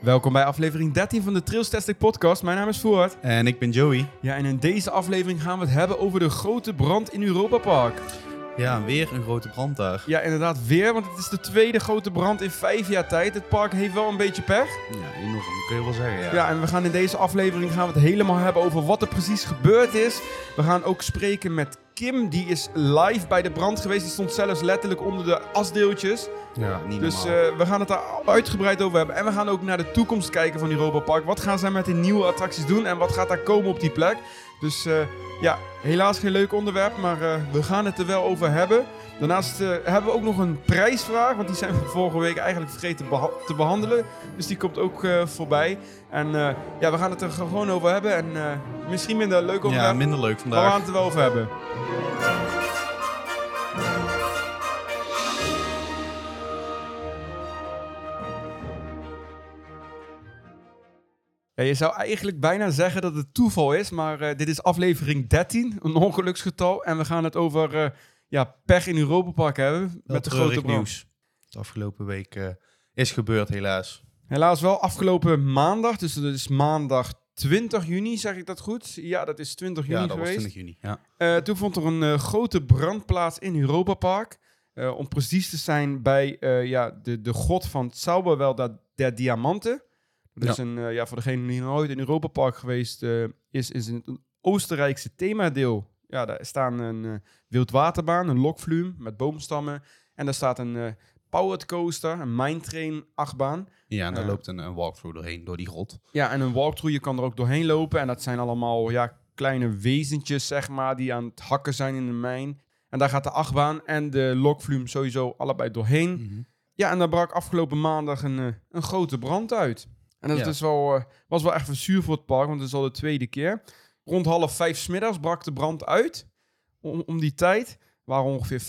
Welkom bij aflevering 13 van de Trails Testing Podcast. Mijn naam is Voort. En ik ben Joey. Ja, en in deze aflevering gaan we het hebben over de grote brand in Europa Park. Ja, weer een grote brand daar. Ja, inderdaad, weer, want het is de tweede grote brand in vijf jaar tijd. Het park heeft wel een beetje pech. Ja, enorm, kun je wel zeggen. Ja. Ja, en we gaan in deze aflevering gaan we het helemaal hebben over wat er precies gebeurd is. We gaan ook spreken met Kim, die is live bij de brand geweest. Die stond zelfs letterlijk onder de asdeeltjes. Ja, niet Dus eh, we gaan het daar uitgebreid over hebben. En we gaan ook naar de toekomst kijken van Europa Park. Wat gaan zij met die nieuwe attracties doen en wat gaat daar komen op die plek? Dus eh, ja, helaas geen leuk onderwerp, maar eh, we gaan het er wel over hebben. Daarnaast eh, hebben we ook nog een prijsvraag, want die zijn we vorige week eigenlijk vergeten beha- te behandelen. Dus die komt ook eh, voorbij. En eh, ja, we gaan het er gewoon over hebben. En misschien minder leuk onderwerp, ja, minder leuk maar we vandaag. gaan het er wel over hebben. Ja, je zou eigenlijk bijna zeggen dat het toeval is, maar dit is aflevering 13, een ongeluksgetal. En we gaan het over ja, pech in Europa Park hebben met de grote brand. nieuws. Het afgelopen week eh, is gebeurd, helaas. Helaas wel afgelopen maandag, dus dat is maandag 20 juni, zeg ik dat goed? Ja, dat is 20 juni Ja, dat was geweest. 20 juni. Ja. Toen vond er een eh, grote brand plaats in Europa Park. Eh, om precies te zijn bij ja, de, de god van het Zauberwel der, der Diamanten. Dat is Ja. een, eh, ja, voor degene die nog nooit in Europa Park geweest is, is een Oostenrijkse themadeel. Ja, daar staan een eh, wildwaterbaan, een lokvloem met boomstammen. En daar staat een eh powered coaster, een mine train achtbaan. ja, en daar Ja. loopt een, een walkthrough doorheen, door die grot. Ja, en een walkthrough, je kan er ook doorheen lopen. En dat zijn allemaal ja, kleine wezentjes, zeg maar, die aan het hakken zijn in de mijn. En daar gaat de achtbaan en de lokvloem sowieso allebei doorheen. Mhm. Ja, en daar brak afgelopen maandag een, eh, een grote brand uit. En dat Ja. is wel, eh, was wel echt een zuur voor het park, want het is al de tweede keer. Rond half vijf smiddags brak de brand uit. Om, om die tijd waren ongeveer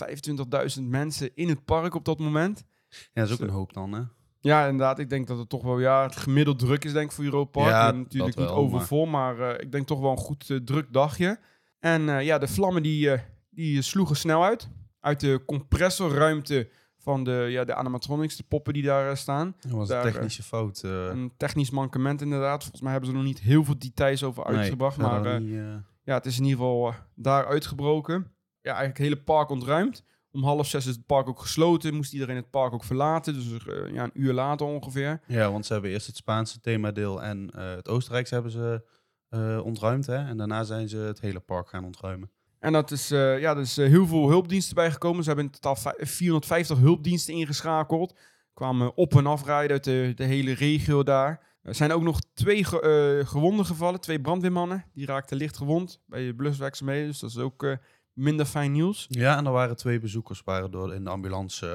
25.000 mensen in het park op dat moment. Ja, dat is ook een hoop dan, hè? Ja, inderdaad. Ik denk dat het toch wel ja, het gemiddeld druk is, denk ik, voor Europa Park. Ja, En natuurlijk niet overvol, maar, eh, ik denk toch wel een goed eh, druk dagje. En eh, ja, de vlammen die, die sloegen snel uit. Uit de compressorruimte van de, ja, de animatronics, de poppen die daar eh, staan. Dat was Daar, een technische fout. eh. Een technisch mankement inderdaad. Volgens mij hebben ze er nog niet heel veel details over Nee, uitgebracht. maar eh, niet, eh, ja, het is in ieder geval eh, daar uitgebroken. Ja, eigenlijk het hele park ontruimd. Om half zes is het park ook gesloten. Moest iedereen het park ook verlaten. Dus eh, ja, een uur later ongeveer. ja, want ze hebben eerst het Spaanse themadeel en eh, het Oostenrijkse hebben ze eh, ontruimd, hè? En daarna zijn ze het hele park gaan ontruimen. En dat is, eh, ja, er is eh, heel veel hulpdiensten bijgekomen. Ze hebben in totaal vij- 450 hulpdiensten ingeschakeld. Kwamen op- en afrijden uit de, de hele regio daar. Er zijn ook nog twee ge- eh, gewonden gevallen. Twee brandweermannen. Die raakten licht gewond bij de bluswerkzaamheden. Dus dat is ook minder fijn nieuws. Ja, en er waren twee bezoekers waren door in de ambulance.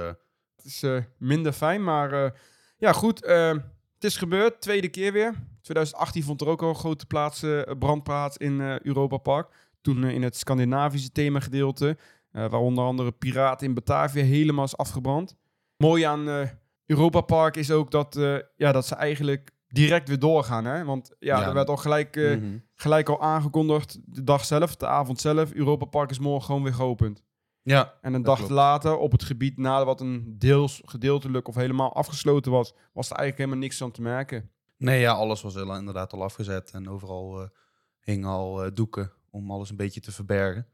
Het is minder fijn, maar ja goed. het is gebeurd, tweede keer weer. 2018 vond er ook al een grote plaats, brand plaats in Europa Park. Toen eh, in het Scandinavische themagedeelte, eh waar onder andere Piraten in Batavia helemaal is afgebrand. Mooi aan eh, Europa Park is ook dat, ja, dat ze eigenlijk direct weer doorgaan. Hè? Want ja, Ja. er werd al gelijk, mhm. gelijk al aangekondigd, de dag zelf, de avond zelf. Europa Park is morgen gewoon weer geopend. Ja, En een dag klopt. later, op het gebied na wat een deels gedeeltelijk of helemaal afgesloten was, was er eigenlijk helemaal niks aan te merken. Nee, ja, alles was inderdaad al afgezet en overal hingen al doeken om alles een beetje te verbergen.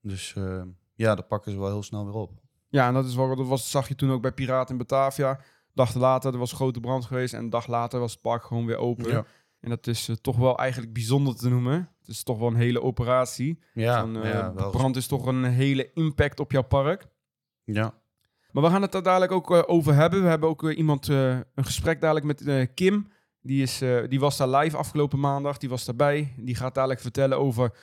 Dus eh, ja, dat pakken ze wel heel snel weer op. Ja, en dat, is wel, dat was, zag je toen ook bij Piraten in Batavia. Dag later, er was grote brand geweest en een dag later was het park gewoon weer open. En dat is eh, toch wel eigenlijk bijzonder te noemen. Het is toch wel een hele operatie. ja, Van, eh, ja, wel. brand is toch een hele impact op jouw park. Ja, Maar we gaan het daar dadelijk ook over hebben. We hebben ook iemand, een gesprek dadelijk met Kim. Die, is, eh, die was daar live afgelopen maandag. Die was daarbij. Die gaat dadelijk vertellen over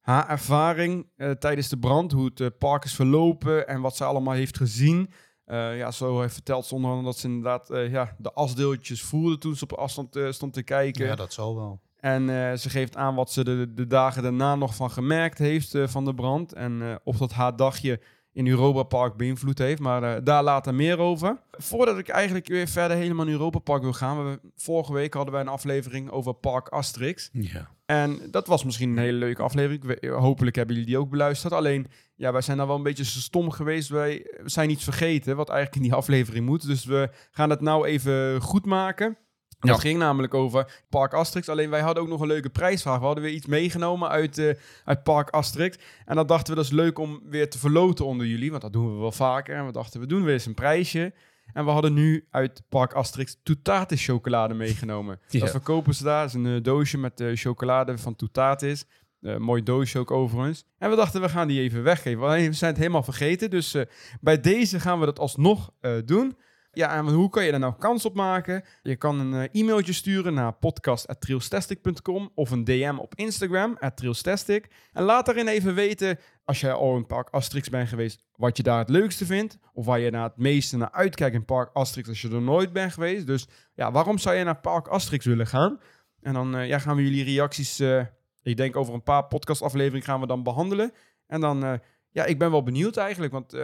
haar ervaring eh, tijdens de brand. Hoe het eh, park is verlopen en wat ze allemaal heeft gezien. Ja, zo heeft verteld ze onder andere dat ze inderdaad ja, de asdeeltjes voelde toen ze op afstand stond te kijken. ja, dat zal wel. En ze geeft aan wat ze de, de dagen daarna nog van gemerkt heeft van de brand. En eh, of dat haar dagje in Europa Park beïnvloed heeft. Maar eh, daar later meer over. Voordat ik eigenlijk weer verder helemaal in Europa Park wil gaan. We, vorige week hadden wij een aflevering over Park Asterix. Ja. En dat was misschien een hele leuke aflevering. We- hopelijk hebben jullie die ook beluisterd. Alleen, ja, wij zijn dan wel een beetje stom geweest. Wij zijn iets vergeten wat eigenlijk in die aflevering moet. Dus we gaan het nou even goed maken. Ja. Dat ging namelijk over Park Asterix. Alleen wij hadden ook nog een leuke prijsvraag. We hadden weer iets meegenomen uit, eh, uit Park Asterix. En dat dachten we, dat is leuk om weer te verloten onder jullie. Want dat doen we wel vaker. En we dachten, we doen weer eens een prijsje. En we hadden nu uit Park Asterix Toutatis chocolade meegenomen. Ja. Dat verkopen ze daar. Dat is een eh, doosje met eh, chocolade van Toutatis. Eh, mooi doosje ook overigens. En we dachten, we gaan die even weggeven. Alleen we zijn het helemaal vergeten. Dus bij deze gaan we dat alsnog doen. Ja, en hoe kan je daar nou kans op maken? Je kan een eh, e-mailtje sturen naar podcast.trailstastic.com of een DM op Instagram, @trailstastic. En laat daarin even weten, als je al in Park Asterix bent geweest, wat je daar het leukste vindt. Of waar je naar het meeste naar uitkijkt in Park Asterix als je er nooit bent geweest. Dus ja, waarom zou je naar Park Asterix willen gaan? En dan eh, ja, gaan we jullie reacties, eh, ik denk over een paar podcastafleveringen gaan we dan behandelen. En dan, ja, ik ben wel benieuwd eigenlijk, want...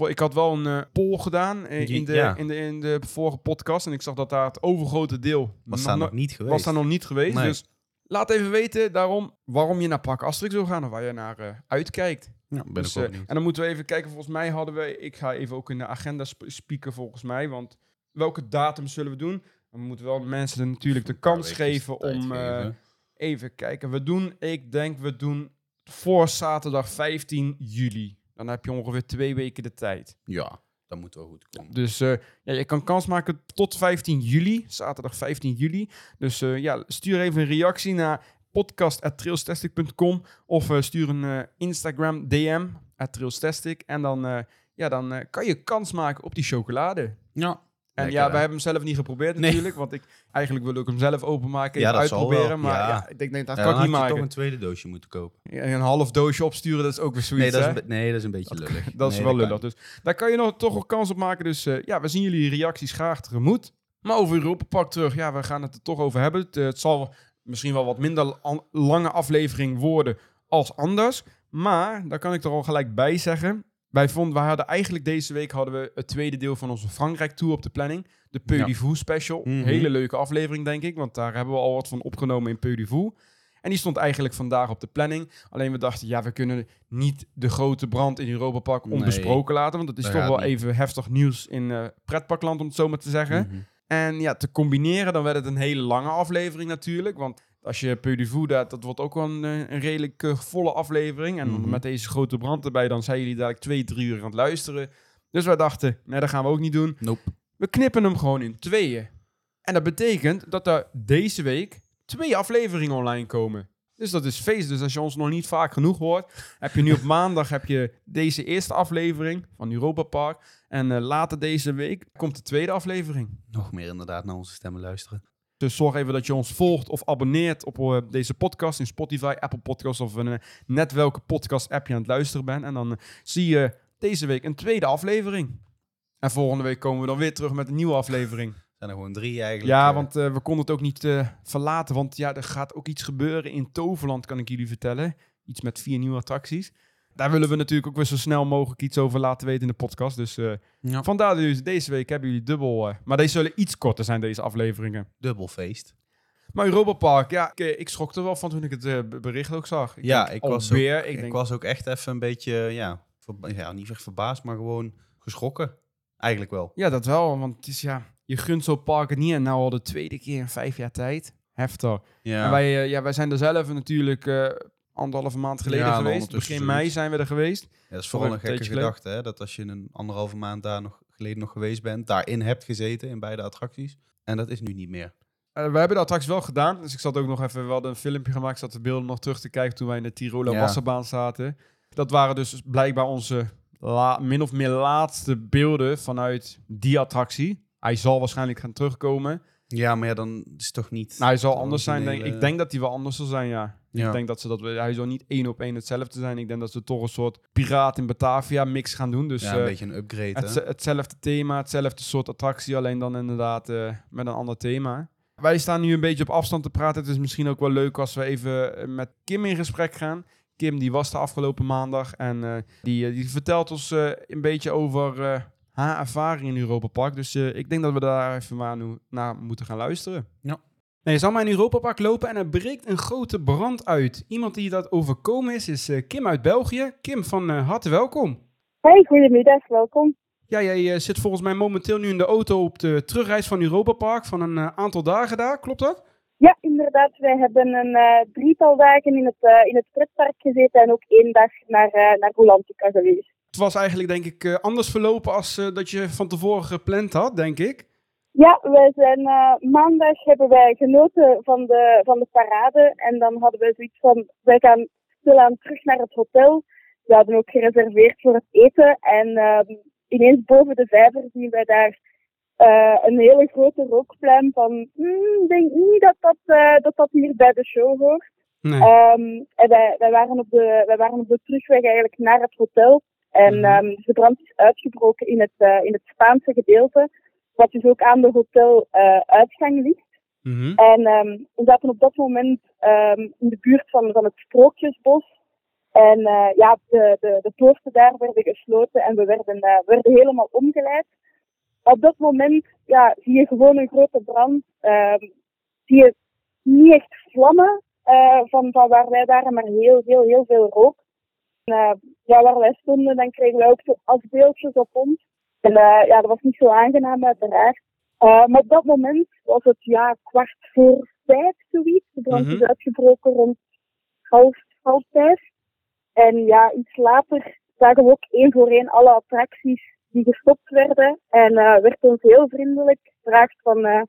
ik had wel een eh, poll gedaan eh, in, de, Ja. in, de, in de vorige podcast. En ik zag dat daar het overgrote deel Was nog daar nog niet geweest. was daar nog niet geweest. Nee. Dus laat even weten daarom waarom je naar Park Asterix wil gaan of waar je naar eh, uitkijkt. Ja, ben Dus, ik benieuwd. en dan moeten we even kijken. Volgens mij hadden we. Ik ga even ook in de agenda sp- spieken volgens mij. Want welke datum zullen we doen? We moeten wel mensen er natuurlijk de kans geven om. geven. even kijken. We doen, ik denk, we doen voor zaterdag 15 juli. Dan heb je ongeveer twee weken de tijd. Ja, dat moet wel goed komen. Dus eh, ja, je kan kans maken tot 15 juli, zaterdag 15 juli. Dus eh, ja, stuur even een reactie naar podcast.trailstastic.com of eh, stuur een Instagram DM @trailstastic en dan, ja, dan kan je kans maken op die chocolade. Ja. En Lekker, ja, wij hebben hem zelf niet geprobeerd Nee. natuurlijk, want ik eigenlijk wil ik hem zelf openmaken, Ja, dat zal uitproberen, wel, maar ja. ja, ik denk, nee, dat Ja, kan dan ik niet maken. toch een tweede doosje moeten kopen. Ja, Een half doosje opsturen, dat is ook weer zoiets, Nee, dat is, hè? een, be- nee, dat is een beetje lullig. Dat is Nee, wel lullig. Dus daar kan je nog, toch nog kans op maken. Dus eh, ja, we zien jullie reacties graag tegemoet. Maar over Europa Park terug. Ja, we gaan het er toch over hebben. Het, eh, het zal misschien wel wat minder an- lange aflevering worden als anders. Maar, daar kan ik er al gelijk bij zeggen. Wij, vonden, wij hadden eigenlijk deze week hadden we het tweede deel van onze Frankrijk Tour op de planning. De Peu du Fou special. Mhm. Hele leuke aflevering, denk ik. Want daar hebben we al wat van opgenomen in Peu du Fou. En die stond eigenlijk vandaag op de planning. Alleen we dachten, ja, we kunnen niet de grote brand in Europa Park Nee. onbesproken laten. Want het is Dat toch wel niet. even heftig nieuws in eh pretparkland, om het zo maar te zeggen. Mhm. En ja, te combineren, dan werd het een hele lange aflevering natuurlijk. Want als je Peu du Fou, dat, dat wordt ook wel een, eh, een redelijk eh, volle aflevering. En Mhm. met deze grote brand erbij, dan zijn jullie dadelijk twee, drie uur aan het luisteren. Dus wij dachten, nee, dat gaan we ook niet doen. Nope. We knippen hem gewoon in tweeën. En dat betekent dat er deze week twee afleveringen online komen. Dus dat is feest. Dus als je ons nog niet vaak genoeg hoort, heb je nu op maandag heb je deze eerste aflevering van Europa Park. En eh, later deze week komt de tweede aflevering. Nog meer inderdaad naar onze stemmen luisteren. Dus zorg even dat je ons volgt of abonneert op eh, deze podcast in Spotify, Apple Podcasts of een, eh, net welke podcast app je aan het luisteren bent. En dan eh, zie je deze week een tweede aflevering. En volgende week komen we dan weer terug met een nieuwe aflevering. zijn er gewoon drie eigenlijk. Ja, want we konden het ook niet verlaten. Want ja, er gaat ook iets gebeuren in Toverland, kan ik jullie vertellen. Iets met vier nieuwe attracties. Daar willen we natuurlijk ook weer zo snel mogelijk iets over laten weten in de podcast. Dus ja. vandaar dus deze week hebben jullie dubbel... eh, maar deze zullen iets korter zijn, deze afleveringen. dubbel feest. Maar Europa Park, ja, ik, eh, ik schrok er wel van toen ik het be- bericht ook zag. Ik Ja, denk, ik was, ook, ik was ook echt even een beetje, ja, ja, niet echt verbaasd, maar gewoon geschrokken. Eigenlijk wel. Ja, dat wel, want het is ja, je gunt zo'n park niet en nou al de tweede keer in vijf jaar tijd. Heftig. Ja, En wij, ja, wij zijn er zelf natuurlijk anderhalve maand geleden Ja, geweest. Begin mei zijn we er geweest. ja, dat is voor vooral een een gekke gedachte, hè, dat als je een anderhalve maand daar nog geleden nog geweest bent, daarin hebt gezeten in beide attracties. En dat is nu niet meer. Eh, we hebben dat straks wel gedaan. Dus ik zat ook nog even, we hadden een filmpje gemaakt. Ik zat de beelden nog terug te kijken toen wij in de Tiroler Ja. wasserbaan zaten. Dat waren dus blijkbaar onze la- min of meer laatste beelden vanuit die attractie. Hij zal waarschijnlijk gaan terugkomen. Ja, maar ja, dan is het toch niet... Nou, hij zal de anders zijn. Denk, ik denk dat hij wel anders zal zijn, ja. Ja. Ik denk dat ze dat... Hij zal niet één op één hetzelfde zijn. Ik denk dat ze toch een soort piraat in Batavia mix gaan doen. Dus ja, een eh, beetje een upgrade, het, hè? hetzelfde thema, hetzelfde soort attractie. Alleen dan inderdaad eh, met een ander thema. Wij staan nu een beetje op afstand te praten. Het is misschien ook wel leuk als we even eh, met Kim in gesprek gaan. Kim die was de afgelopen maandag en die, die vertelt ons een beetje over haar ervaring in Europa Park. Dus eh, ik denk dat we daar even maar nu naar moeten gaan luisteren. Ja. Nee, je zal maar in Europa Park lopen en er breekt een grote brand uit. Iemand die dat overkomen is, is eh, Kim uit België. Kim, van uh, harte welkom. Hey, goedemiddag, welkom. Ja, jij uh, zit volgens mij momenteel nu in de auto op de terugreis van Europa Park van een aantal dagen daar, klopt dat? Ja, inderdaad. Wij hebben een drietal dagen in het, in het pretpark gezeten en ook één dag naar, naar Rolantica geweest. Was eigenlijk denk ik anders verlopen als dat je van tevoren gepland had, denk ik. Ja, wij zijn uh, maandag hebben wij genoten van de, van de parade. En dan hadden wij zoiets van, wij gaan stilaan terug naar het hotel. We hadden ook gereserveerd voor het eten. En uh, ineens boven de vijver zien wij daar uh, een hele grote rookpluim van, ik hmm, denk niet dat dat, dat dat hier bij de show hoort. Nee. Um, en wij, wij, waren op de, wij waren op de terugweg eigenlijk naar het hotel. En um, de brand is uitgebroken in het, in het Spaanse gedeelte wat dus ook aan de hoteluitgang uh, ligt. Mm En um, we zaten op dat moment um, in de buurt van, van het Sprookjesbos. En uh, ja, de, de, de poorten daar werden gesloten en we werden, uh, werden helemaal omgeleid. Op dat moment ja, zie je gewoon een grote brand. Um, zie je niet echt vlammen uh, van, van waar wij waren, maar heel, heel, heel veel rook. En, ja, waar wij stonden, dan kregen wij ook zo afbeeldjes op ons. En uh, ja, dat was niet zo aangenaam uiteraard. Uh, maar op dat moment was het ja, kwart voor vijf zoiets. De brand is mm -hmm. uitgebroken rond half, half vijf. En ja, iets later zagen we ook één voor één alle attracties die gestopt werden. En uh, werd ons heel vriendelijk gevraagd van uh,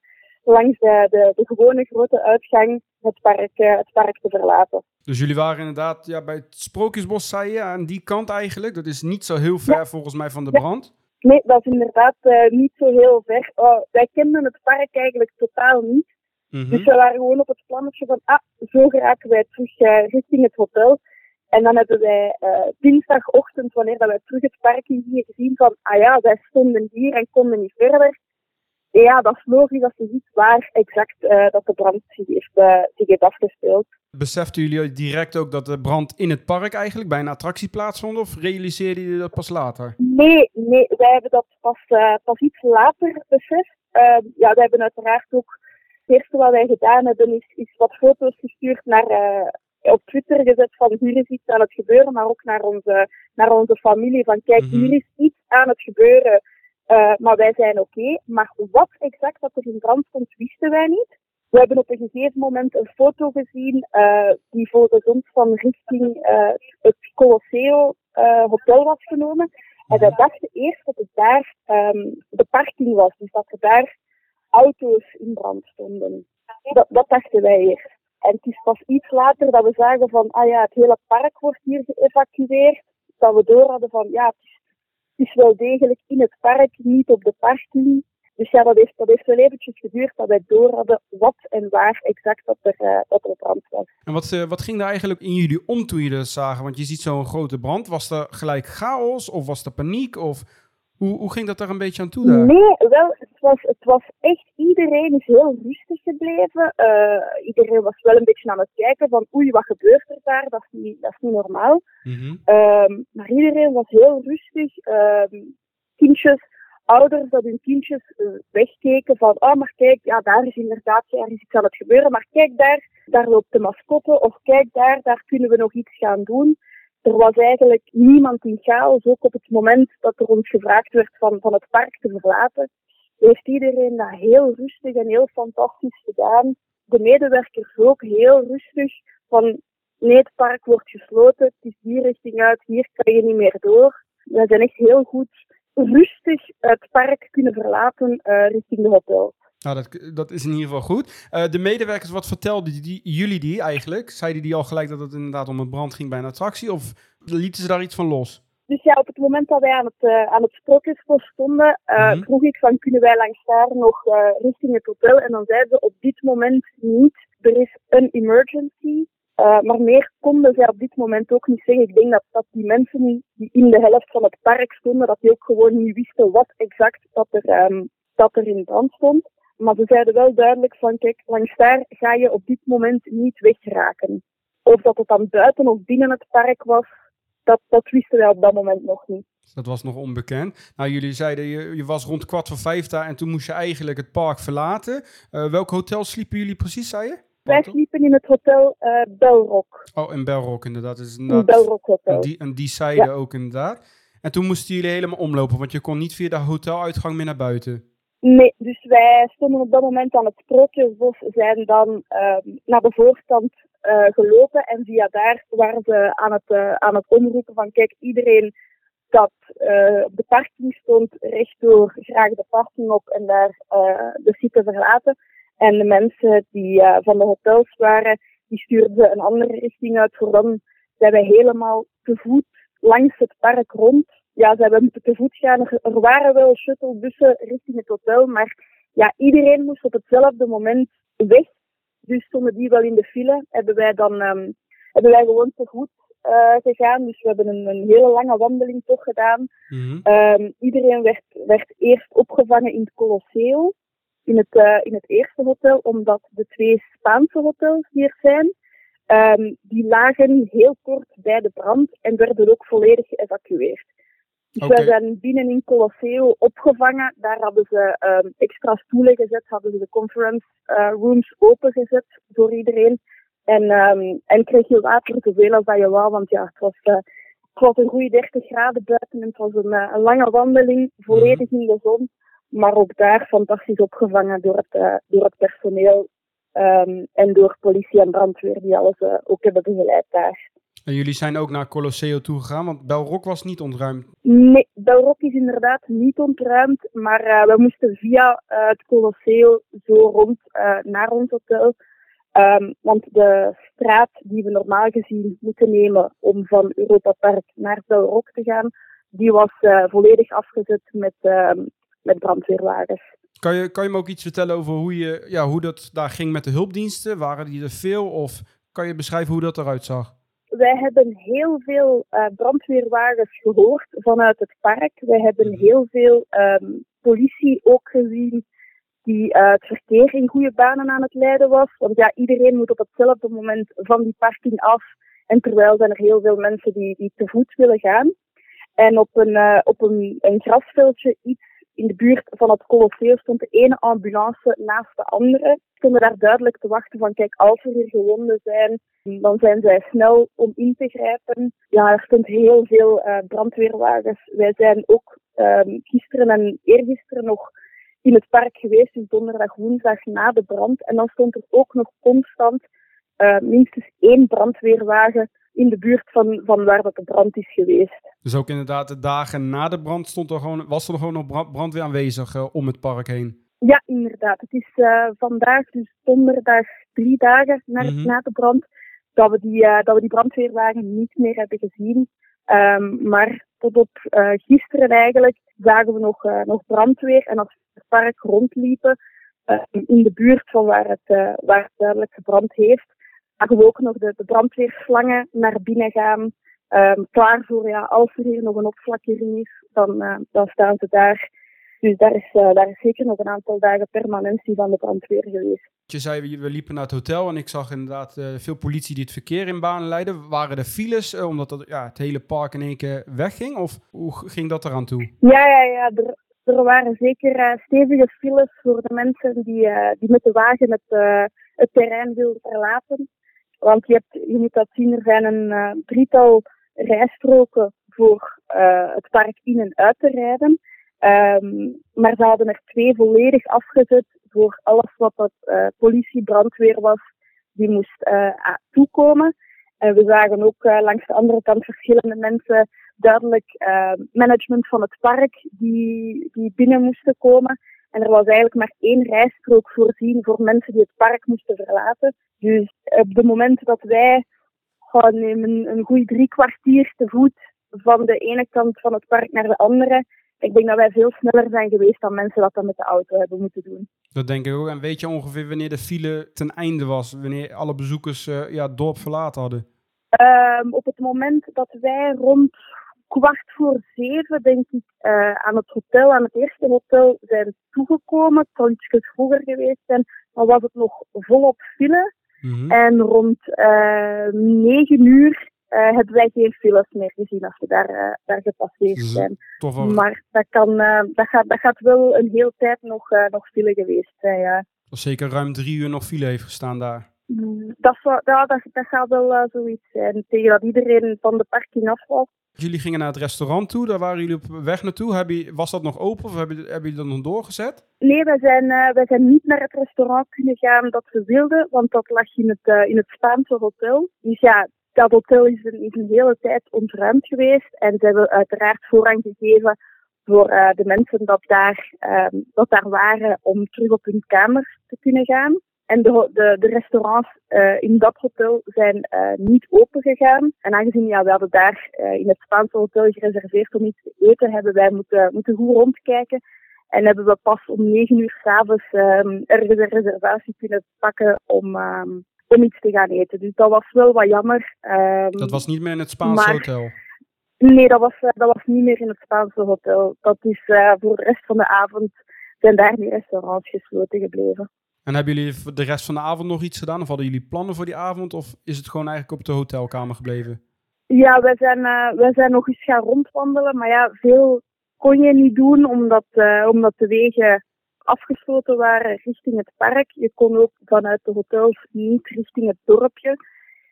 langs de, de, de, gewone grote uitgang het park, uh, het park te verlaten. Dus jullie waren inderdaad ja, bij het Sprookjesbos, zei je, aan die kant eigenlijk. Dat is niet zo heel ver ja. volgens mij van de brand. Nee, dat is inderdaad uh, niet zo heel ver. Oh, wij kenden het park eigenlijk totaal niet. Mm -hmm. Dus we waren gewoon op het plannetje van, ah, zo geraken wij terug uh, richting het hotel. En dan hebben wij uh, dinsdagochtend, wanneer dat wij terug het park hier gezien van, ah ja, wij stonden hier en konden niet verder. Ja, dat is logisch als je ziet waar exact dat de brand zich heeft, zich heeft afgespeeld. Beseften jullie direct ook dat de brand in het park eigenlijk bij een attractie plaatsvond? Of realiseerden jullie dat pas later? Nee, nee wij hebben dat pas, uh, pas iets later beseft. Ehm, ja, wij hebben uiteraard ook... Het eerste wat wij gedaan hebben is, is wat foto's gestuurd naar, op Twitter gezet van hier is iets aan het gebeuren. Maar ook naar onze, naar onze familie van kijk, mm -hmm. hier is iets aan het gebeuren uh, maar wij zijn oké. Okay. Maar wat exact dat er in brand stond, wisten wij niet. We hebben op een gegeven moment een foto gezien uh, die foto ons van richting uh, het Colosseo hotel was genomen. En wij dachten eerst dat het daar um, de parking was. Dus dat er daar auto's in brand stonden. Dat, dat dachten wij eerst. En het is pas iets later dat we zagen van, ah ja, het hele park wordt hier geëvacueerd. Dat we door hadden van, ja, het is is wel degelijk in het park, niet op de parking. Dus ja, dat heeft, dat heeft wel eventjes geduurd dat wij door hadden wat en waar exact dat er, uh, dat er brand was. En wat, uh, wat ging er eigenlijk in jullie om toen je dat zagen? Want je ziet zo'n grote brand. Was er gelijk chaos of was er paniek? Of hoe, hoe ging dat daar een beetje aan toe daar? Nee, wel, het was, het was echt, iedereen is heel rustig gebleven. Uh, iedereen was wel een beetje aan het kijken van oei, wat gebeurt er daar? Dat is niet, dat is niet normaal. Mm -hmm. um, maar iedereen was heel rustig. Um, kindjes, ouders dat hun kindjes uh, wegkeken van oh, maar kijk, ja, daar is inderdaad ergens iets aan het gebeuren. Maar kijk daar, daar loopt de mascotte. Of kijk daar, daar kunnen we nog iets gaan doen er was eigenlijk niemand in chaos. Ook op het moment dat er ons gevraagd werd van, van het park te verlaten, heeft iedereen dat heel rustig en heel fantastisch gedaan. De medewerkers ook heel rustig van nee, het park wordt gesloten, het is die richting uit, hier kan je niet meer door. We zijn echt heel goed rustig het park kunnen verlaten uh, richting de hotel. Nou, dat, dat is in ieder geval goed. Uh, de medewerkers, wat vertelden die, jullie die eigenlijk? Zeiden die al gelijk dat het inderdaad om een brand ging bij een attractie? Of lieten ze daar iets van los? Dus ja, op het moment dat wij aan het, uh, aan het sprookjesbos stonden, uh, mm -hmm. vroeg ik van kunnen wij langs daar nog richting het hotel? En dan zeiden ze op dit moment niet, er is een emergency. Maar meer konden zij op dit moment ook niet zeggen. Ik denk dat, dat die mensen die in de helft van het park stonden, dat die ook gewoon niet wisten wat exact dat er, um, dat er in brand stond. Maar ze zeiden wel duidelijk van, kijk, langs daar ga je op dit moment niet wegraken. Of dat het dan buiten of binnen het park was, dat, dat wisten wij op dat moment nog niet. Dat was nog onbekend. Nou, jullie zeiden, je, je was rond kwart voor vijf daar en toen moest je eigenlijk het park verlaten. Uh, welk hotel sliepen jullie precies, zei je? Wij sliepen in het hotel uh, Belrock. Oh, in Belrock inderdaad. Dus inderdaad een Belrock hotel. En die, die zijde ja. ook inderdaad. En toen moesten jullie helemaal omlopen, want je kon niet via de hoteluitgang meer naar buiten. Nee, dus wij stonden op dat moment aan het Sprookjesbos, zijn dan uh, naar de voorstand uh, gelopen en via daar waren ze aan het, uh, aan het omroepen van kijk, iedereen dat op de parking stond, rechtdoor graag de parking op en daar de site verlaten. En de mensen die van de hotels waren, die stuurden een andere richting uit. Voor dan zijn wij helemaal te voet langs het park rond. Ja, ze hebben moeten te voet gaan. Er waren wel shuttlebussen richting het hotel, maar ja, iedereen moest op hetzelfde moment weg. Dus stonden die wel in de file. Hebben wij dan um, hebben wij gewoon te voet uh, gegaan. Dus we hebben een, een, hele lange wandeling toch gedaan. Mm -hmm. um, iedereen werd, werd eerst opgevangen in het Colosseo. In het, uh, in het eerste hotel, omdat de twee Spaanse hotels hier zijn, um, die lagen heel kort bij de brand en werden ook volledig geëvacueerd. Dus okay. wij zijn binnen in Colosseo opgevangen. Daar hadden ze um, extra stoelen gezet, hadden ze de conference uh, rooms opengezet voor iedereen. En, um, en kreeg je water zoveel als dat je wou, want ja, het was, uh, het was een goede 30 graden buiten en het was een, een lange wandeling, volledig in de zon. Maar ook daar fantastisch opgevangen door het, uh, door het personeel um, en door politie en brandweer die alles uh, ook hebben begeleid daar. En jullie zijn ook naar Colosseo toegegaan, want Belrock was niet ontruimd. Nee, Belrock is inderdaad niet ontruimd, maar uh, we moesten via uh, het Colosseo zo rond uh, naar ons hotel. Um, want de straat die we normaal gezien moeten nemen om van Europa Park naar Belrock te gaan, die was volledig afgezet met, met brandweerwagens. Kan je, kan je me ook iets vertellen over hoe, je, ja, hoe dat daar ging met de hulpdiensten? Waren die er veel of kan je beschrijven hoe dat eruit zag? Wij hebben heel veel uh, brandweerwagens gehoord vanuit het park. Wij hebben heel veel um, politie ook gezien die uh, het verkeer in goede banen aan het leiden was. Want ja, iedereen moet op hetzelfde moment van die parking af. En terwijl zijn er heel veel mensen die, die te voet willen gaan. En op een, uh, op een, een grasveldje iets in de buurt van het Colosseo stond de ene ambulance naast de andere. Stonden daar duidelijk te wachten van kijk, als er hier gewonden zijn, dan zijn zij snel om in te grijpen. Ja, er stond heel veel uh, brandweerwagens. Wij zijn ook um, gisteren en eergisteren nog in het park geweest, dus donderdag, woensdag na de brand. En dan stond er ook nog constant uh, minstens één brandweerwagen in de buurt van, van waar dat de brand is geweest. Dus ook inderdaad de dagen na de brand stond er gewoon, was er gewoon nog brandweer aanwezig uh, om het park heen? Ja, inderdaad. Het is uh, vandaag, dus donderdag, drie dagen na, mm -hmm. na de brand, dat we, die, uh, dat we die brandweerwagen niet meer hebben gezien. Um, maar tot op gisteren eigenlijk zagen we nog, nog brandweer. En als we het park rondliepen, in de buurt van waar het, waar het duidelijk gebrand heeft, zagen we ook nog de, de brandweerslangen naar binnen gaan. Um, klaar voor, ja, als er hier nog een opflakkering is, dan, uh, dan staan ze daar. Dus daar is, uh, daar is zeker nog een aantal dagen permanentie van de brandweer geweest. Je zei, we liepen naar het hotel en ik zag inderdaad uh, veel politie die het verkeer in banen leidde. Waren er files, uh, omdat het, ja, het hele park in één keer wegging? Of hoe ging dat eraan toe? Ja, ja, ja. Er, er waren zeker stevige files voor de mensen die, die met de wagen het, het terrein wilden verlaten. Want je, hebt, je moet dat zien, er zijn een uh, drietal rijstroken voor uh, het park in en uit te rijden. Um, maar ze hadden er twee volledig afgezet voor alles wat dat uh, politie, brandweer was, die moest toekomen. En we zagen ook langs de andere kant verschillende mensen, duidelijk management van het park, die, die binnen moesten komen. En er was eigenlijk maar één rijstrook voorzien voor mensen die het park moesten verlaten. Dus op het moment dat wij nemen een goede drie kwartier te voet van de ene kant van het park naar de andere. Ik denk dat wij veel sneller zijn geweest dan mensen dat dan met de auto hebben moeten doen. Dat denk ik ook. En weet je ongeveer wanneer de file ten einde was? Wanneer alle bezoekers uh, ja, het dorp verlaten hadden? Um, op het moment dat wij rond kwart voor zeven, denk ik, uh, aan het hotel, aan het eerste hotel, zijn toegekomen. Het zou iets vroeger geweest zijn, maar was het nog volop file. Mm -hmm. En rond uh, negen uur eh, hebben wij geen files meer gezien als we daar, uh, daar gepasseerd zijn. Maar dat, kan, eh, dat, gaat, dat gaat wel een hele tijd nog, eh, nog file geweest zijn, ja. dat zeker ruim drie uur nog file heeft gestaan daar. Mm, Dat, zou, ja, dat, dat gaat wel eh, zoiets zijn. Tegen dat iedereen van de parking af was. Jullie gingen naar het restaurant toe, daar waren jullie op weg naartoe. Heb je, was dat nog open of hebben, hebben jullie dat nog doorgezet? Nee, wij zijn, wij zijn niet naar het restaurant kunnen gaan dat we wilden, want dat lag in het, eh, in het Spaanse hotel. Dus ja, dat hotel is een, is hele tijd ontruimd geweest en ze hebben uiteraard voorrang gegeven voor eh, de mensen dat daar, ehm, dat daar waren om terug op hun kamers te kunnen gaan. En de, de, de restaurants eh, in dat hotel zijn eh, niet open gegaan. En aangezien ja, we hadden daar eh, in het Spaanse hotel gereserveerd om iets te eten, hebben wij moeten, moeten goed rondkijken. En hebben we pas om negen uur s'avonds um, ergens een reservatie kunnen pakken om, ehm, om iets te gaan eten. Dus dat was wel wat jammer. Ehm, Dat was niet meer in het Spaanse maar- hotel. Nee, dat was, dat was niet meer in het Spaanse hotel. Dat is voor de rest van de avond zijn daar die restaurants gesloten gebleven. En hebben jullie de rest van de avond nog iets gedaan? Of hadden jullie plannen voor die avond? Of is het gewoon eigenlijk op de hotelkamer gebleven? Ja, wij zijn, wij zijn nog eens gaan rondwandelen, maar ja, veel kon je niet doen omdat, eh, omdat de wegen afgesloten waren richting het park. Je kon ook vanuit de hotels niet richting het dorpje.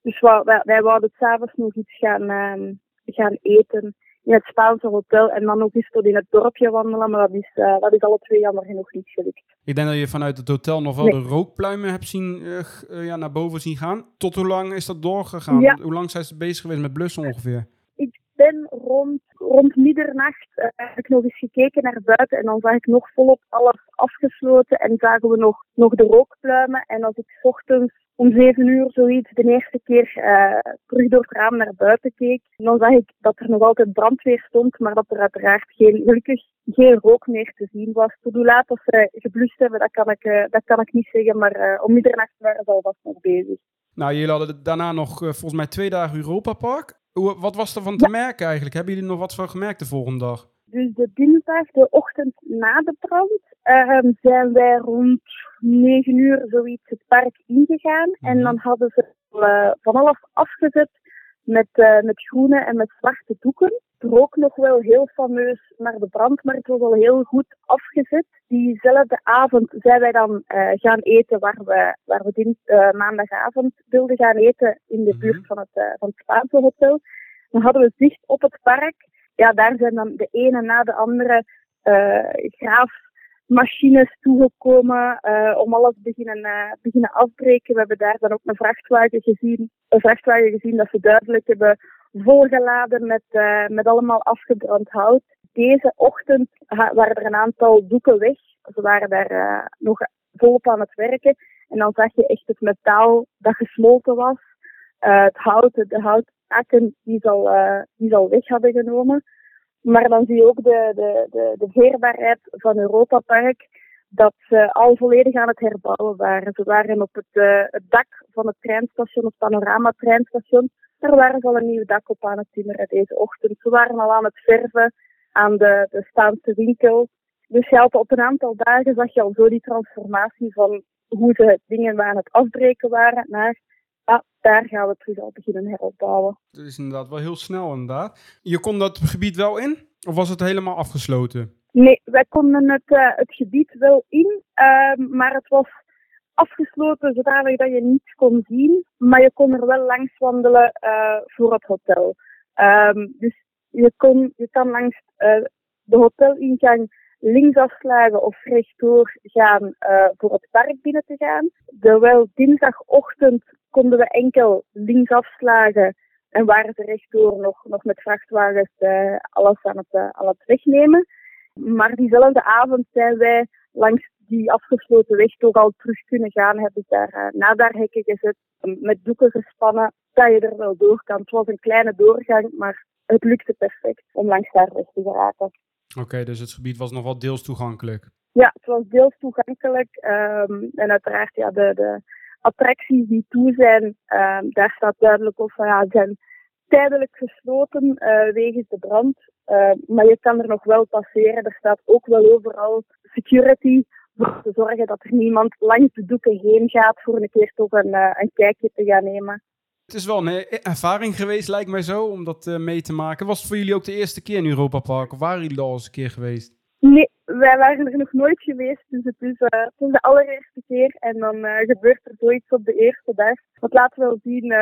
Dus wij, wij wouden s'avonds nog iets gaan, ehm, gaan eten in het Spaanse hotel en dan nog eens tot in het dorpje wandelen, maar dat is, eh, dat is alle twee jammer genoeg niet gelukt. Ik denk dat je vanuit het hotel nog wel Nee. de rookpluimen hebt zien, eh, eh, ja, naar boven zien gaan. Tot hoe lang is dat doorgegaan? Ja. Hoe lang zijn ze bezig geweest met blussen ongeveer? ik ben rond, rond middernacht eh, heb ik nog eens gekeken naar buiten en dan zag ik nog volop alles afgesloten en zagen we nog, nog de rookpluimen. En als ik ochtends om zeven uur zoiets de eerste keer eh, terug door het raam naar buiten keek, dan zag ik dat er nog altijd brandweer stond, maar dat er uiteraard geen, gelukkig geen rook meer te zien was. Tot hoe laat dat ze geblust hebben, dat kan ik, eh, dat kan ik niet zeggen, maar om middernacht waren ze alvast nog bezig. Nou, jullie hadden daarna nog volgens mij twee dagen Europa Park. Hoe, wat was er van te merken eigenlijk? Hebben jullie nog wat van gemerkt de volgende dag? Dus de dinsdag, de ochtend na de brand, ehm, zijn wij rond 9 uur zoiets het park ingegaan. En Mhm. dan hadden ze eh, van alles afgezet met, eh, met groene en met zwarte doeken. Rook nog wel heel fameus naar de brand, maar het was al heel goed afgezet. Diezelfde avond zijn wij dan eh, gaan eten waar we, waar we dins, eh, maandagavond wilden gaan eten in de Mhm. buurt van het, van het Spaanse hotel. Dan hadden we zicht op het park ja, daar zijn dan de ene na de andere eh graafmachines toegekomen eh, om alles beginnen, eh, beginnen afbreken. We hebben daar dan ook een vrachtwagen gezien, een vrachtwagen gezien dat ze duidelijk hebben volgeladen met, eh, met allemaal afgebrand hout. Deze ochtend waren er een aantal doeken weg. Ze waren daar nog volop aan het werken. En dan zag je echt het metaal dat gesmolten was. Het hout, de houtakken die ze al, die ze al weg hadden genomen. Maar dan zie je ook de, de, de, de van Europa Park, dat ze al volledig aan het herbouwen waren. Ze waren op het, eh, het dak van het treinstation, het panorama-treinstation, daar waren ze al een nieuw dak op aan het timmeren deze ochtend. Ze waren al aan het verven aan de, de Spaanse winkel. Dus ja, op een aantal dagen zag je al zo die transformatie van hoe ze dingen aan het afbreken waren naar, ah, daar gaan we terug al beginnen heropbouwen. Dat is inderdaad wel heel snel inderdaad. Je kon dat gebied wel in? Of was het helemaal afgesloten? Nee, wij konden het, eh, het gebied wel in, ehm, maar het was afgesloten zodanig dat je niets kon zien. Maar je kon er wel langs wandelen eh, voor het hotel. Ehm, dus je, kon, je kan langs eh, de hotelingang links afslagen of rechtdoor gaan eh, voor het park binnen te gaan. Terwijl dinsdagochtend konden we enkel links afslagen en waren ze rechtdoor nog, nog met vrachtwagens eh, alles aan het, eh, aan het wegnemen. Maar diezelfde avond zijn wij langs die afgesloten weg toch al terug kunnen gaan. Hebben ze daar uh, nadarhekken gezet, met doeken gespannen, dat je er wel door kan. Het was een kleine doorgang, maar het lukte perfect om langs daar weg te geraken. Oké, dus het gebied was nog wel deels toegankelijk. Ja, het was deels toegankelijk. Um, en uiteraard, ja, de, de attracties die toe zijn, um, daar staat duidelijk op van ja, zijn tijdelijk gesloten uh, wegens de brand. Uh, maar je kan er nog wel passeren. Er staat ook wel overal security voor te zorgen dat er niemand langs de doeken heen gaat voor een keer toch een, uh, een kijkje te gaan nemen. Het is wel een ervaring geweest, lijkt mij zo, om dat eh, mee te maken. Was het voor jullie ook de eerste keer in Europa Park? Of waren jullie al eens een keer geweest? Nee, wij waren er nog nooit geweest, dus het is, eh, het is de allereerste keer. En dan eh, gebeurt er zoiets op de eerste dag. Laten we wel zien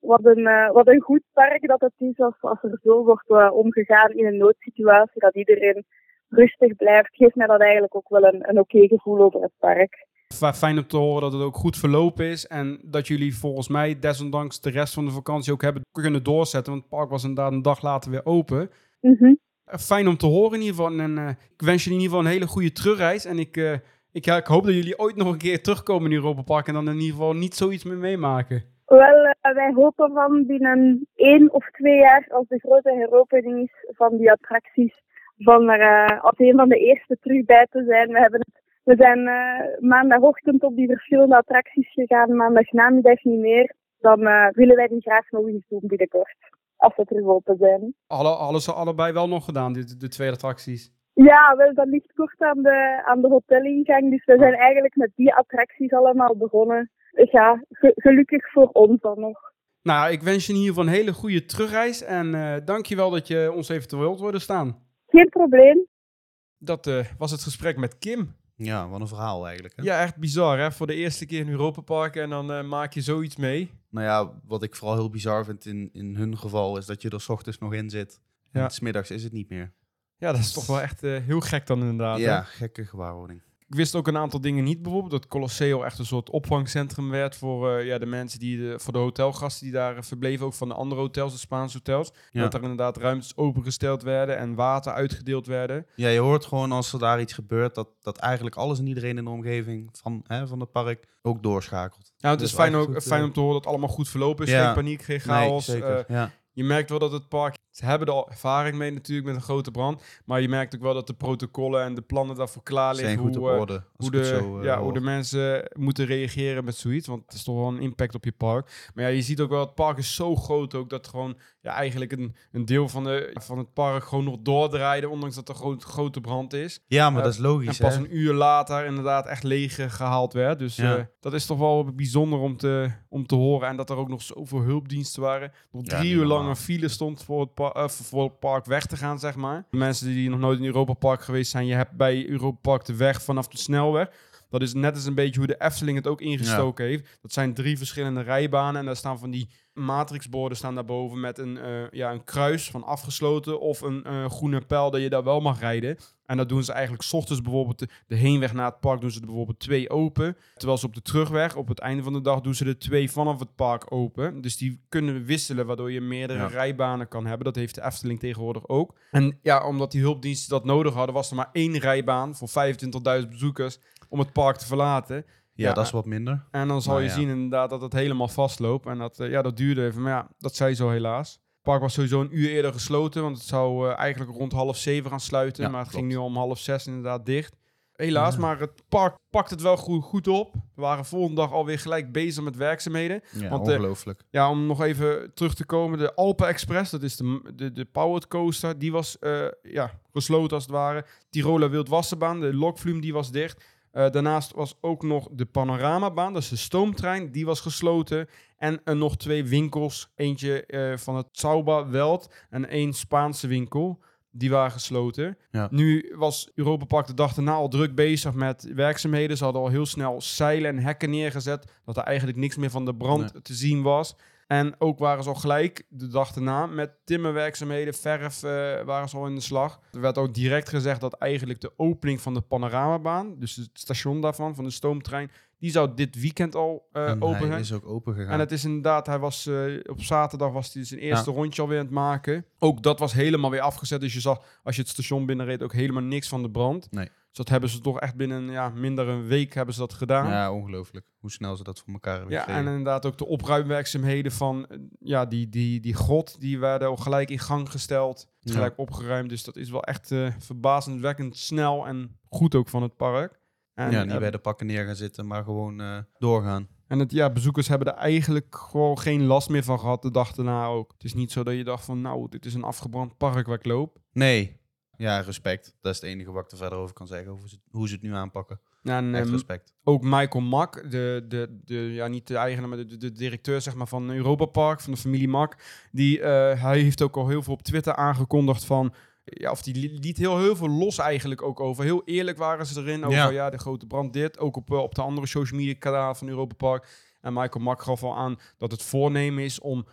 wat, een, wat een goed park dat het is als, als er zo wordt omgegaan in een noodsituatie. Dat iedereen rustig blijft, geeft mij dat eigenlijk ook wel een, een oké gevoel over het park. Fijn om te horen dat het ook goed verlopen is. En dat jullie volgens mij desondanks de rest van de vakantie ook hebben kunnen doorzetten. Want het park was inderdaad een dag later weer open. Mhm. Eh, Fijn om te horen in ieder geval. En eh, ik wens jullie in ieder geval een hele goede terugreis. En ik, eh, ik, ja, ik hoop dat jullie ooit nog een keer terugkomen in Europa Park. En dan in ieder geval niet zoiets meer meemaken. Wel, wij hopen van binnen één of twee jaar, als de grote heropening is van die attracties, van er als een van de eerste terug bij te zijn. We, hebben het, we zijn eh, maandagochtend op die verschillende attracties gegaan, maandag namiddag niet meer. Dan eh, willen wij die graag nog eens doen binnenkort, als ze terug open zijn. Alle, alles allebei wel nog gedaan, dit, de twee attracties. Ja, wel, dat ligt kort aan de, aan de hotelingang, dus we zijn eigenlijk met die attracties allemaal begonnen. Ja, ge- gelukkig voor ons dan nog. Nou, ik wens je in ieder geval een hele goede terugreis. En eh dankjewel dat je ons even te woord wilde staan. Geen probleem. Dat was het gesprek met Kim. Ja, wat een verhaal eigenlijk. Hè? Ja, echt bizar hè. Voor de eerste keer in Europa Park en dan eh, maak je zoiets mee. Nou ja, wat ik vooral heel bizar vind in, in hun geval is dat je er 's ochtends nog in zit. Ja. En 's middags is het niet meer. Ja, dat is toch wel echt eh, heel gek dan inderdaad. hè? ja, gekke gewaarwording. Ik wist ook een aantal dingen niet. Bijvoorbeeld dat Colosseo echt een soort opvangcentrum werd voor eh, ja, de mensen die de, voor de hotelgasten die daar verbleven. Ook van de andere hotels, de Spaanse hotels. Ja. Dat er inderdaad ruimtes opengesteld werden en water uitgedeeld werden. Ja, je hoort gewoon als er daar iets gebeurt, dat, dat eigenlijk alles en iedereen in de omgeving van, hè, van het park ook doorschakelt. Ja, het Dus is fijn, ook, goed, fijn eh, om te horen dat het allemaal goed verlopen is. Ja. Geen paniek, geen chaos. Nee, zeker. Eh, ja. je merkt wel dat het park, ze hebben er al ervaring mee natuurlijk met een grote brand. Maar je merkt ook wel dat de protocollen en de plannen daarvoor klaar liggen. zijn goed hoe, eh, orde. Hoe de, zo, eh, ja, hoor. hoe de mensen moeten reageren met zoiets. Want het is toch wel een impact op je park. Maar ja, je ziet ook wel, het park is zo groot ook dat gewoon ja, eigenlijk een, een deel van, de, van het park gewoon nog doordraaide. Ondanks dat er groot, grote brand is. Ja, maar eh, dat is En logisch. pas hè? een uur later inderdaad echt leeg eh, gehaald werd. Dus Ja. dat is toch wel bijzonder om te, om te horen. En dat er ook nog zoveel hulpdiensten waren. Nog drie uur lang een file stond voor het, pa- eh, voor park weg te gaan, zeg maar. Mensen die nog nooit in Europa Park geweest zijn, je hebt bij Europa Park de weg vanaf de snelweg. Dat is net als een beetje hoe de Efteling het ook ingestoken heeft. Dat zijn drie verschillende rijbanen en daar staan van die matrixborden staan daarboven met een, eh, ja, een kruis van afgesloten of een eh, groene pijl dat je daar wel mag rijden. En dat doen ze eigenlijk 's ochtends bijvoorbeeld de, de heenweg naar het park doen ze er bijvoorbeeld twee open. Terwijl ze op de terugweg, op het einde van de dag, doen ze er twee vanaf het park open. Dus die kunnen wisselen, waardoor je meerdere Ja. rijbanen kan hebben. Dat heeft de Efteling tegenwoordig ook. En ja, omdat die hulpdiensten dat nodig hadden, was er maar één rijbaan voor 25.000 bezoekers om het park te verlaten. Ja, Ja. dat is wat minder. En dan zal Nou je ja. zien inderdaad dat het helemaal vastloopt. En dat, eh, ja, dat duurde even. Maar ja, dat zei zo helaas. Het park was sowieso een uur eerder gesloten. Want het zou eh, eigenlijk rond half zeven gaan sluiten. Ja, maar het klopt. ging nu om half zes inderdaad dicht. Helaas, maar het park pakt het wel goed, goed op. We waren volgende dag alweer gelijk bezig met werkzaamheden. Ja, Want, eh, ongelooflijk. Ja, om nog even terug te komen. De Alpen Express, dat is de, de, de powered coaster. Die was ja, gesloten als het ware. Tiroler Wildwassenbaan, de Lokvloem, die was dicht. Eh, daarnaast was ook nog de Panoramabaan, dat is de stoomtrein, die was gesloten. En eh, nog twee winkels, eentje eh, van het Sauba Weld en één Spaanse winkel. Die waren gesloten. Ja. Nu was Europa Park de dag daarna al druk bezig met werkzaamheden. Ze hadden al heel snel zeilen en hekken neergezet. Dat er eigenlijk niks meer van de brand te zien was. En ook waren ze al gelijk de dag daarna met timmerwerkzaamheden, verf eh, waren ze al in de slag. Er werd ook direct gezegd dat eigenlijk de opening van de panoramabaan, dus het station daarvan, van de stoomtrein, die zou dit weekend al eh, en open zijn. is ook open gegaan. En het is inderdaad, hij was eh, op zaterdag was hij zijn eerste rondje alweer aan het maken. Ook dat was helemaal weer afgezet. Dus je zag, als je het station binnenreed, ook helemaal niks van de brand. Nee. Dus dat hebben ze toch echt binnen ja, minder een week hebben ze dat gedaan. Ja, Ja, ongelooflijk. Hoe snel ze dat voor elkaar hebben en gekregen. inderdaad ook de opruimwerkzaamheden van eh, ja, die, die, die grot, die werden al gelijk in gang gesteld. Ja. Gelijk opgeruimd. Dus dat is wel echt eh, verbazendwekkend snel en goed ook van het park. En, ja, niet eh, bij de pakken neer gaan zitten, maar gewoon doorgaan. En het, ja, bezoekers hebben er eigenlijk gewoon geen last meer van gehad de dag daarna ook. Het is niet zo dat je dacht van, nou, dit is een afgebrand park waar ik loop. Nee. Ja, respect. Dat is het enige wat ik er verder over kan zeggen, over ze- hoe ze het nu aanpakken. En, Echt ehm, respect. ook Michael Mak, de, de, de, ja, niet de eigenaar, maar de, de, de directeur zeg maar, van Europa Park, van de familie Mak. Die, eh, hij heeft ook al heel veel op Twitter aangekondigd van... Ja, of die li- liet heel, heel veel los eigenlijk ook over. Heel eerlijk waren ze erin over ja, Ja. de grote brand dit. Ook op, eh, op de andere social media kanaal van Europa Park. En Michael Mak gaf al aan dat het voornemen is om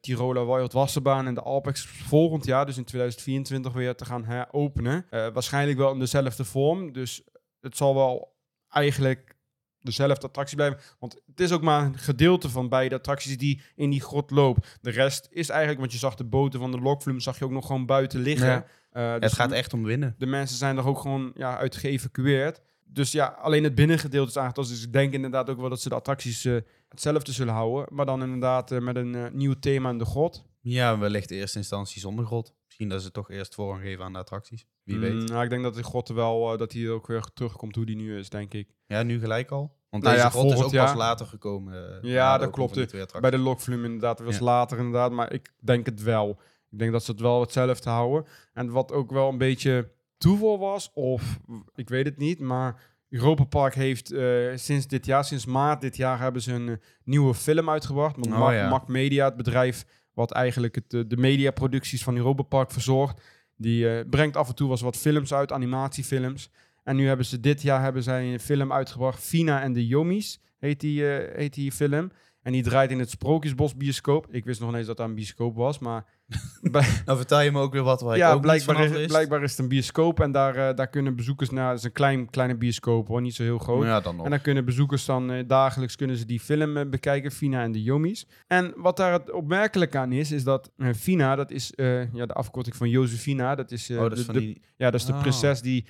Tiroler Wild Wasserbaan en de Alpex volgend jaar, dus in 2024, weer te gaan heropenen. Eh, waarschijnlijk wel in dezelfde vorm. Dus het zal wel eigenlijk dezelfde attractie blijven. Want het is ook maar een gedeelte van beide attracties die in die grot loopt. De rest is eigenlijk, want je zag de boten van de Lokvloem, zag je ook nog gewoon buiten liggen. Ja. Eh, het dus gaat echt om winnen. de mensen zijn er ook gewoon ja, uit geëvacueerd. Dus ja, alleen het binnengedeelte is aangepast. Dus ik denk inderdaad ook wel dat ze de attracties eh, hetzelfde zullen houden. Maar dan inderdaad eh, met een eh, nieuw thema in de grot. Ja, wellicht in eerste instantie zonder grot. Misschien dat ze toch eerst voorrang geven aan de attracties. Wie Mm, weet. nou, ik denk dat de grot wel, dat hij ook weer terugkomt hoe die nu is, denk ik. Ja, nu gelijk al. Want Nou deze ja, grot is ook volgend pas later gekomen. Ja, dat klopt. Bij de Lokvloem inderdaad, was Ja. later inderdaad. Maar ik denk het wel. Ik denk dat ze het wel hetzelfde houden. En wat ook wel een beetje toeval was, of ik weet het niet, maar Europa Park heeft eh, sinds dit jaar, sinds maart dit jaar, hebben ze een eh, nieuwe film uitgebracht. Want Oh, Mac, ja. Mac Media, het bedrijf wat eigenlijk het, eh, de mediaproducties van Europa Park verzorgt, die brengt af en toe wel eens wat films uit, animatiefilms. En nu hebben ze dit jaar hebben zij een film uitgebracht, Fina en de Yomis heet die, heet die film. En die draait in het Sprookjesbos bioscoop. Ik wist nog niet eens dat dat een bioscoop was, maar Nou vertel je me ook weer wat waar ik ja, ook niet blijkbaar, is, blijkbaar is het een bioscoop en daar, eh, daar kunnen bezoekers naar. Het is een klein, kleine bioscoop hoor, niet zo heel groot. Ja, dan. En dan kunnen bezoekers dan eh, dagelijks kunnen ze die film eh, bekijken, Fina en de Yomis. En wat daar het opmerkelijk aan is, is dat Fina, dat is ja, de afkorting van Josefina. Dat is, oh, dat is de, van de- die... ja, dat is de Oh. prinses die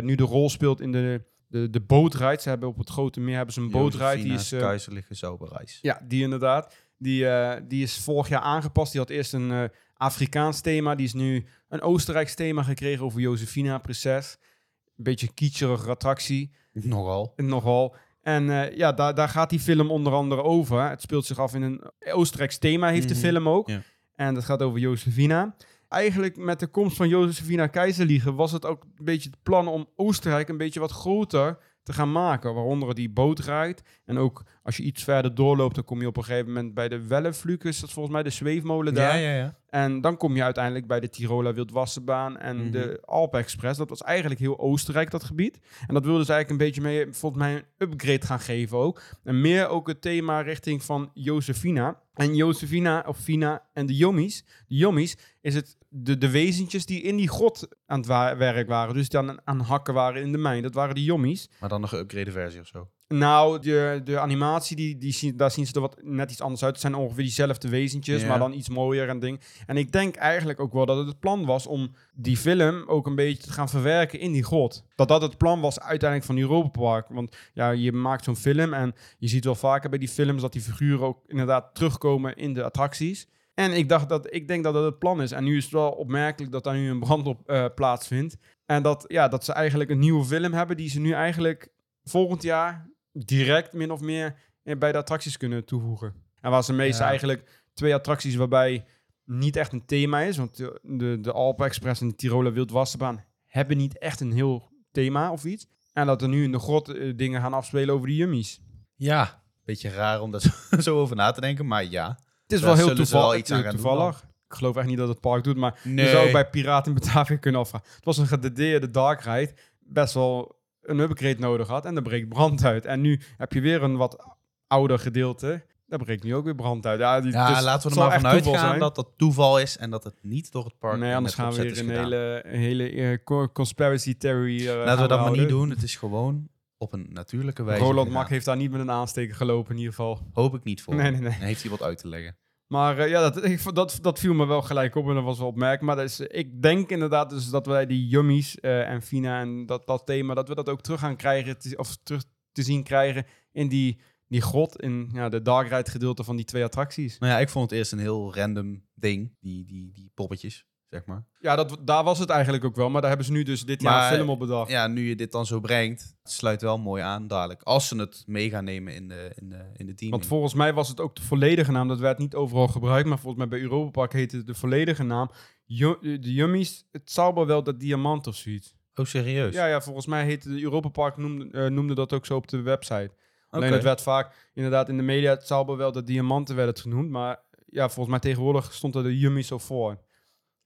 nu de rol speelt in de, de, de bootrijd. Ze hebben op het Grote Meer hebben ze een bootrijd. Die is, eh, keizerlijke zauberreis. ja, die inderdaad. Die, eh, die is vorig jaar aangepast. Die had eerst een eh, Afrikaans thema. Die is nu een Oostenrijks thema gekregen over Josefina, prinses. Een beetje een kitscherige attractie. Nogal. Nogal. En ja, daar, daar gaat die film onder andere over. Het speelt zich af in een Oostenrijks thema, heeft Mhm, de film ook. ja. En dat gaat over Josefina. Eigenlijk met de komst van Josefina Keizerliegen was het ook een beetje het plan om Oostenrijk een beetje wat groter te gaan maken. Waaronder die bootrijd. En ook als je iets verder doorloopt, dan kom je op een gegeven moment bij de Wellevluk, is dat volgens mij de zweefmolen daar. Ja, ja, ja. En dan kom je uiteindelijk bij de Tiroler Wildwassenbaan en Mhm. de Alpe-express. Dat was eigenlijk heel Oostenrijk, dat gebied. En dat wilden ze eigenlijk een beetje mee, volgens mij, een upgrade gaan geven ook. En meer ook het thema richting van Josefina. En Josefina, of Fina en de Jommies. De Jommies is het de, de wezentjes die in die grot aan het wa- werk waren. Dus die aan, aan hakken waren in de mijn. Dat waren de Jommies. Maar dan een geüpgrade versie of zo. Nou, de, de animatie, die, die zien, daar zien ze er wat net iets anders uit. Het zijn ongeveer diezelfde wezentjes, Ja. maar dan iets mooier en ding. En ik denk eigenlijk ook wel dat het het plan was om die film ook een beetje te gaan verwerken in die grot. Dat dat het plan was uiteindelijk van Europa Park. Want ja, je maakt zo'n film en je ziet wel vaker bij die films dat die figuren ook inderdaad terugkomen in de attracties. En ik dacht dat ik denk dat dat het plan is. En nu is het wel opmerkelijk dat daar nu een brand op eh, plaatsvindt. En dat, ja, dat ze eigenlijk een nieuwe film hebben die ze nu eigenlijk volgend jaar direct min of meer eh, bij de attracties kunnen toevoegen. En waar ze meestal Ja. eigenlijk twee attracties waarbij niet echt een thema is. Want de, de, Express en de Tiroler Wildwasserbaan hebben niet echt een heel thema of iets. En dat er nu in de grot eh, dingen gaan afspelen over de yummies. Ja, beetje raar om daar zo over na te denken, maar ja. Het is wel heel ze wel toevallig. iets aan toevallig. Ik geloof echt niet dat het park doet, maar Nee. je zou bij Piraten in Batavia kunnen afvragen. Het was een gededeerde dark ride, best wel een upgrade nodig had en er breekt brand uit. En nu heb je weer een wat ouder gedeelte, daar breekt nu ook weer brand uit. Ja, die, Ja, dus laten we er maar vanuit gaan zijn. dat dat toeval is en dat het niet door het park Nee, anders gaan we weer een gedaan. hele, hele eh, co- conspiracy theory eh, Laten we dat maar niet doen. Het is gewoon op een natuurlijke wijze Roland. Mak heeft daar niet met een aansteker gelopen in ieder geval. Hoop ik niet voor. Nee, nee, nee. Dan heeft hij wat uit te leggen. Maar eh, ja, dat, ik, dat, dat viel me wel gelijk op en dat was wel opmerkelijk. Maar is, ik denk inderdaad dus dat wij die Yummies eh, en Fina en dat, dat thema, dat we dat ook terug gaan krijgen, te- of terug te zien krijgen in die, die grot, in ja, de dark ride gedeelte van die twee attracties. Nou ja, ik vond het eerst een heel random ding, die, die, die poppetjes, zeg maar. Ja, dat, daar was het eigenlijk ook wel, maar daar hebben ze nu dus dit jaar een film op bedacht. Ja, nu je dit dan zo brengt, het sluit wel mooi aan dadelijk. Als ze het mee gaan nemen in de, in de, in de team. Want volgens mij was het ook de volledige naam, dat werd niet overal gebruikt, maar volgens mij bij Europa Park heette het de volledige naam de Yummies, het Zauberwelt dat Diamant of zoiets. Oh, serieus? Ja, ja, volgens mij heette de Europa Park noemde, eh, noemde dat ook zo op de website. Alleen Oké. het werd vaak inderdaad in de media, het zou wel dat diamanten werden het genoemd, maar ja, volgens mij tegenwoordig stond er de Yummy zo voor.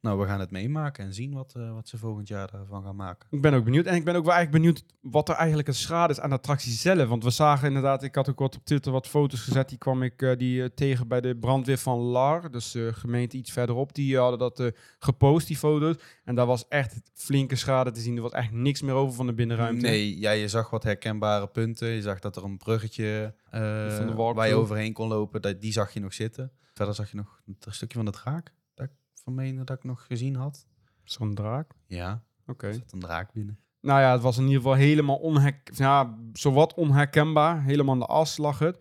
Nou, we gaan het meemaken en zien wat, eh, wat ze volgend jaar ervan gaan maken. Ik ben ook benieuwd. En ik ben ook wel eigenlijk benieuwd wat er eigenlijk een schade is aan de attractie zelf. Want we zagen inderdaad, ik had ook wat op Twitter wat foto's gezet. Die kwam ik eh, die, eh, tegen bij de brandweer van Lar. Dus de gemeente iets verderop. Die hadden dat gepost, die foto's. En daar was echt flinke schade te zien. Er was echt niks meer over van de binnenruimte. Nee, ja, je zag wat herkenbare punten. Je zag dat er een bruggetje waar je overheen kon lopen, dat, die zag je nog zitten. Verder zag je nog een stukje van dat ik van meen dat ik nog gezien had. Zo'n draak. Ja, Oké. zat een draak binnen. Nou ja, het was in ieder geval helemaal onherk ja, zowat onherkenbaar. Helemaal aan de as lag het.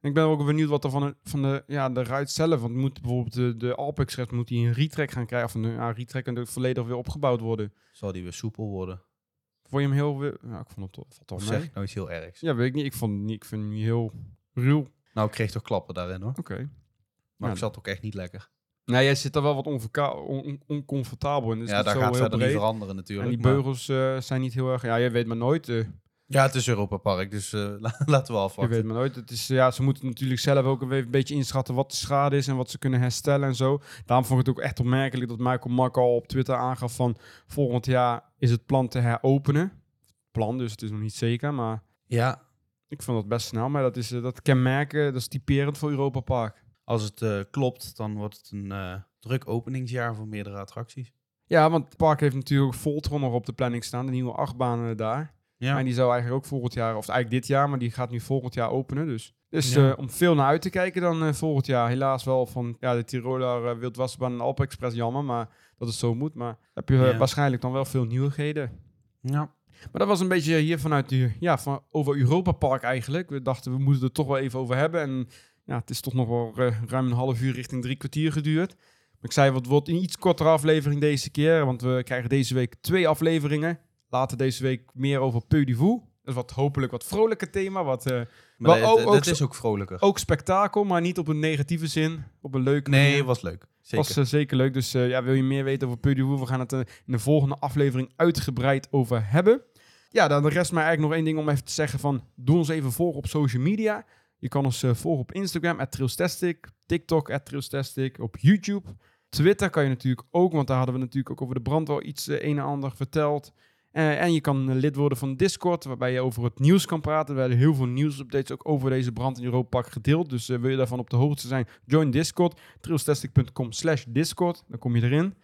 En ik ben ook benieuwd wat er van de, van de, ja, de ruit zelf... Want moet bijvoorbeeld de, de Alpex moet die een retrack gaan krijgen. Of een ja, retrack en de volledig weer opgebouwd worden. Zal die weer soepel worden? Vond je hem heel... weer- Ja, ik vond het toch, Of zeg ik nou iets heel ergs? Ja, weet ik niet. Ik, vond, niet, ik vind hem heel ruw. Oké. Nou, ik kreeg toch klappen daarin hoor. Maar Ja, ik zat ook echt niet lekker. Nou, jij zit er wel wat on- oncomfortabel in. Dus ja, daar zo gaat heel niet veranderen En natuurlijk. die maar- beugels eh, zijn niet heel erg... Ja, je weet maar nooit... eh, Ja, het is Europa Park, dus eh, la- laten we Je afwachten. weet maar nooit. Het is, ja, ze moeten natuurlijk zelf ook een beetje inschatten wat de schade is en wat ze kunnen herstellen en zo. Daarom vond ik het ook echt opmerkelijk dat Michael Mack al op Twitter aangaf van volgend jaar is het plan te heropenen. Plan, dus het is nog niet zeker, maar Ja, ik vond dat best snel. Maar dat is dat kenmerken, dat is typerend voor Europa Park. Als het eh, klopt, dan wordt het een eh, druk openingsjaar voor meerdere attracties. Ja, want het park heeft natuurlijk Voltron nog op de planning staan, de nieuwe achtbanen daar. Ja, En die zou eigenlijk ook volgend jaar, of eigenlijk dit jaar, maar die gaat nu volgend jaar openen. Dus, dus Ja. eh, om veel naar uit te kijken dan volgend jaar. Helaas wel van ja, de Tiroler Wildwasserbaan en Alpe Express jammer, maar dat het zo moet. Maar heb je Ja. waarschijnlijk dan wel veel nieuwigheden. ja. Maar dat was een beetje hier vanuit de, ja, van, over Europa Park eigenlijk. We dachten we moeten het toch wel even over hebben. En ja, het is toch nog wel eh, ruim een half uur richting drie kwartier geduurd. Maar ik zei, wat wordt een iets kortere aflevering deze keer. Want we krijgen deze week twee afleveringen. Later deze week meer over Peu du. Dat is wat hopelijk wat vrolijker thema. Wat, eh, Maar Wel, het, ook- het is ook vrolijker. ook spektakel, maar niet op een negatieve zin. Op een leuke nee, manier. was leuk. Zeker. was eh, zeker leuk. Dus ja, wil je meer weten over Peu du? We gaan het in de volgende aflevering uitgebreid over hebben. Ja, dan rest mij eigenlijk nog één ding om even te zeggen van... Doe ons even volgen op social media. Je kan ons eh, volgen op Instagram, @trailstastic, TikTok, @trailstastic, op YouTube. Twitter kan je natuurlijk ook, want daar hadden we natuurlijk ook over de brand wel iets eh, een en ander verteld. Eh, en je kan lid worden van Discord, waarbij je over het nieuws kan praten. We hebben heel veel nieuwsupdates ook over deze brand in Europa gedeeld. Dus wil je daarvan op de hoogte zijn, join Discord. trailstastic.com slash Discord, dan kom je erin.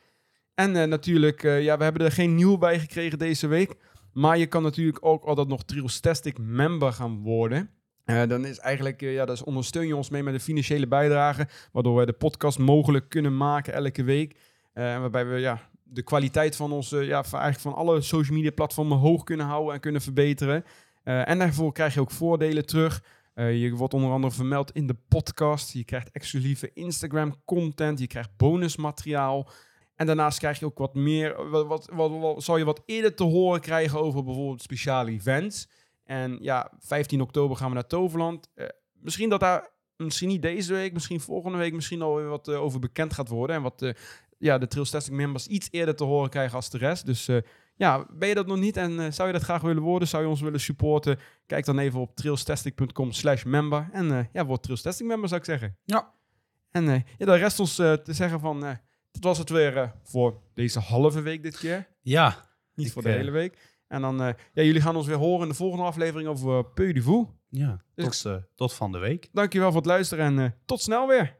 En natuurlijk, ja, we hebben er geen nieuw bij gekregen deze week. Maar je kan natuurlijk ook altijd nog Trailstastic member gaan worden. Eh, dan is eigenlijk, eh, ja, dus ondersteun je ons mee met een financiële bijdrage. Waardoor wij de podcast mogelijk kunnen maken elke week. En waarbij we ja, de kwaliteit van onze, ja, eigenlijk van alle social media platformen hoog kunnen houden en kunnen verbeteren. En daarvoor krijg je ook voordelen terug. Je wordt onder andere vermeld in de podcast. Je krijgt exclusieve Instagram content. Je krijgt bonusmateriaal. En daarnaast krijg je ook wat meer, wat, wat, wat, wat- zal je wat eerder te horen krijgen over bijvoorbeeld speciale events. En ja, 15 oktober gaan we naar Toverland. Eh, misschien dat daar, misschien niet deze week, misschien volgende week, misschien alweer wat eh, over bekend gaat worden. En wat eh, ja, de Trails Testing members iets eerder te horen krijgen als de rest. Dus ja, ben je dat nog niet en zou je dat graag willen worden? Zou je ons willen supporten? Kijk dan even op trailstesting.com slash member. En ja, word Trails Testing member zou ik zeggen. Ja. En ja, dan rest ons te zeggen van, dat was het weer voor deze halve week dit keer. Ja, Niet voor de hele week. En dan, eh, ja, jullie gaan ons weer horen in de volgende aflevering over uh, Peu du Fou. ja. Dus Tot, eh, tot van de week. Dankjewel voor het luisteren en eh, tot snel weer.